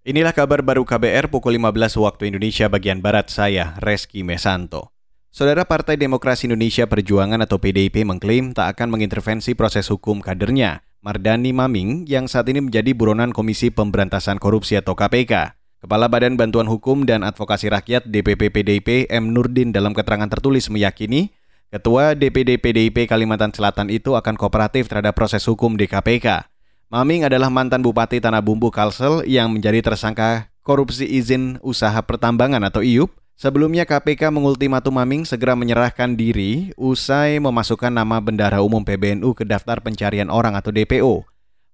Inilah kabar baru KBR pukul 15 waktu Indonesia bagian Barat saya, Reski Mesanto. Saudara Partai Demokrasi Indonesia Perjuangan atau PDIP mengklaim tak akan mengintervensi proses hukum kadernya, Mardani Maming, yang saat ini menjadi buronan Komisi Pemberantasan Korupsi atau KPK. Kepala Badan Bantuan Hukum dan Advokasi Rakyat DPP PDIP M. Nurdin dalam keterangan tertulis meyakini Ketua DPD PDIP Kalimantan Selatan itu akan kooperatif terhadap proses hukum di KPK. Maming adalah mantan Bupati Tanah Bumbu Kalsel yang menjadi tersangka korupsi izin usaha pertambangan atau IUP. Sebelumnya KPK mengultimatum Maming segera menyerahkan diri usai memasukkan nama Bendara Umum PBNU ke daftar pencarian orang atau DPO.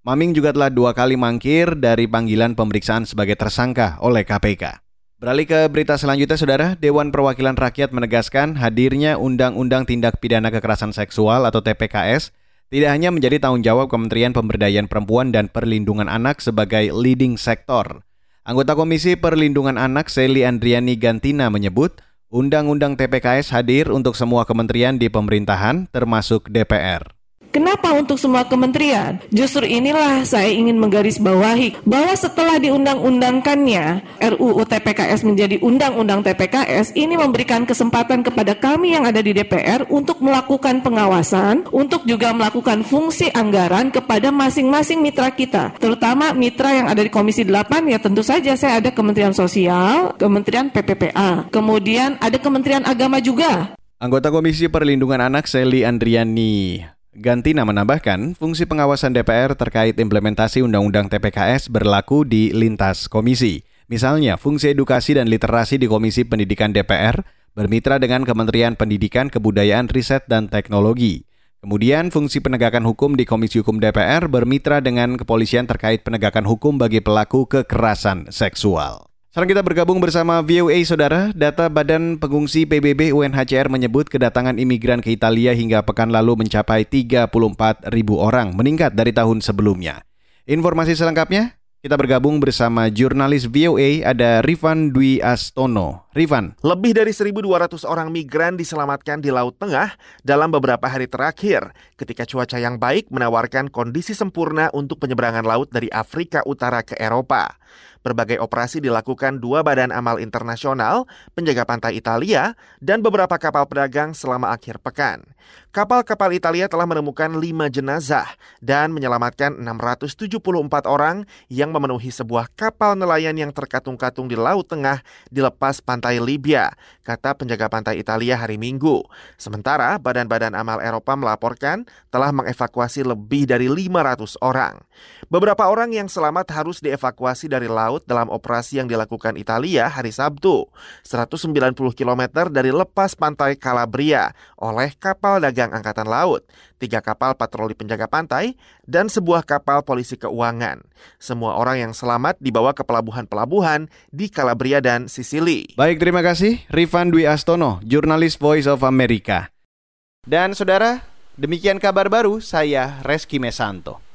Maming juga telah dua kali mangkir dari panggilan pemeriksaan sebagai tersangka oleh KPK. Beralih ke berita selanjutnya, Saudara. Dewan Perwakilan Rakyat menegaskan hadirnya Undang-Undang Tindak Pidana Kekerasan Seksual atau TPKS tidak hanya menjadi tanggung jawab Kementerian Pemberdayaan Perempuan dan Perlindungan Anak sebagai leading sektor. Anggota Komisi Perlindungan Anak Seli Andriani Gantina menyebut, Undang-Undang TPKS hadir untuk semua kementerian di pemerintahan termasuk DPR. Kenapa untuk semua kementerian? Justru inilah saya ingin menggarisbawahi bahwa setelah diundang-undangkannya RUU TPKS menjadi Undang-Undang TPKS, ini memberikan kesempatan kepada kami yang ada di DPR untuk melakukan pengawasan, untuk juga melakukan fungsi anggaran kepada masing-masing mitra kita, terutama mitra yang ada di Komisi 8 ya tentu saja saya ada Kementerian Sosial, Kementerian PPPA, kemudian ada Kementerian Agama juga. Anggota Komisi Perlindungan Anak Seli Andriani Gantina menambahkan, fungsi pengawasan DPR terkait implementasi Undang-Undang TPKS berlaku di lintas komisi. Misalnya, fungsi edukasi dan literasi di Komisi Pendidikan DPR bermitra dengan Kementerian Pendidikan, Kebudayaan, Riset, dan Teknologi. Kemudian, fungsi penegakan hukum di Komisi Hukum DPR bermitra dengan kepolisian terkait penegakan hukum bagi pelaku kekerasan seksual. Sekarang kita bergabung bersama VOA Saudara. Data Badan Pengungsi PBB UNHCR menyebut kedatangan imigran ke Italia hingga pekan lalu mencapai 34 ribu orang, meningkat dari tahun sebelumnya. Informasi selengkapnya kita bergabung bersama jurnalis VOA ada Rifan Dwi Astono. Rifan. Lebih dari 1.200 orang migran diselamatkan di Laut Tengah dalam beberapa hari terakhir ketika cuaca yang baik menawarkan kondisi sempurna untuk penyeberangan laut dari Afrika Utara ke Eropa. Berbagai operasi dilakukan dua badan amal internasional, penjaga pantai Italia, dan beberapa kapal pedagang selama akhir pekan. Kapal-kapal Italia telah menemukan lima jenazah dan menyelamatkan 674 orang yang memenuhi sebuah kapal nelayan yang terkatung-katung di Laut Tengah di lepas pantai Libya, kata penjaga pantai Italia hari Minggu. Sementara badan-badan amal Eropa melaporkan telah mengevakuasi lebih dari 500 orang. Beberapa orang yang selamat harus dievakuasi dari laut laut dalam operasi yang dilakukan Italia hari Sabtu, 190 km dari lepas pantai Calabria oleh kapal dagang angkatan laut, tiga kapal patroli penjaga pantai, dan sebuah kapal polisi keuangan. Semua orang yang selamat dibawa ke pelabuhan-pelabuhan di Calabria dan Sisili. Baik, terima kasih Rifan Dwi Astono, jurnalis Voice of America. Dan saudara, demikian kabar baru saya Reski Mesanto.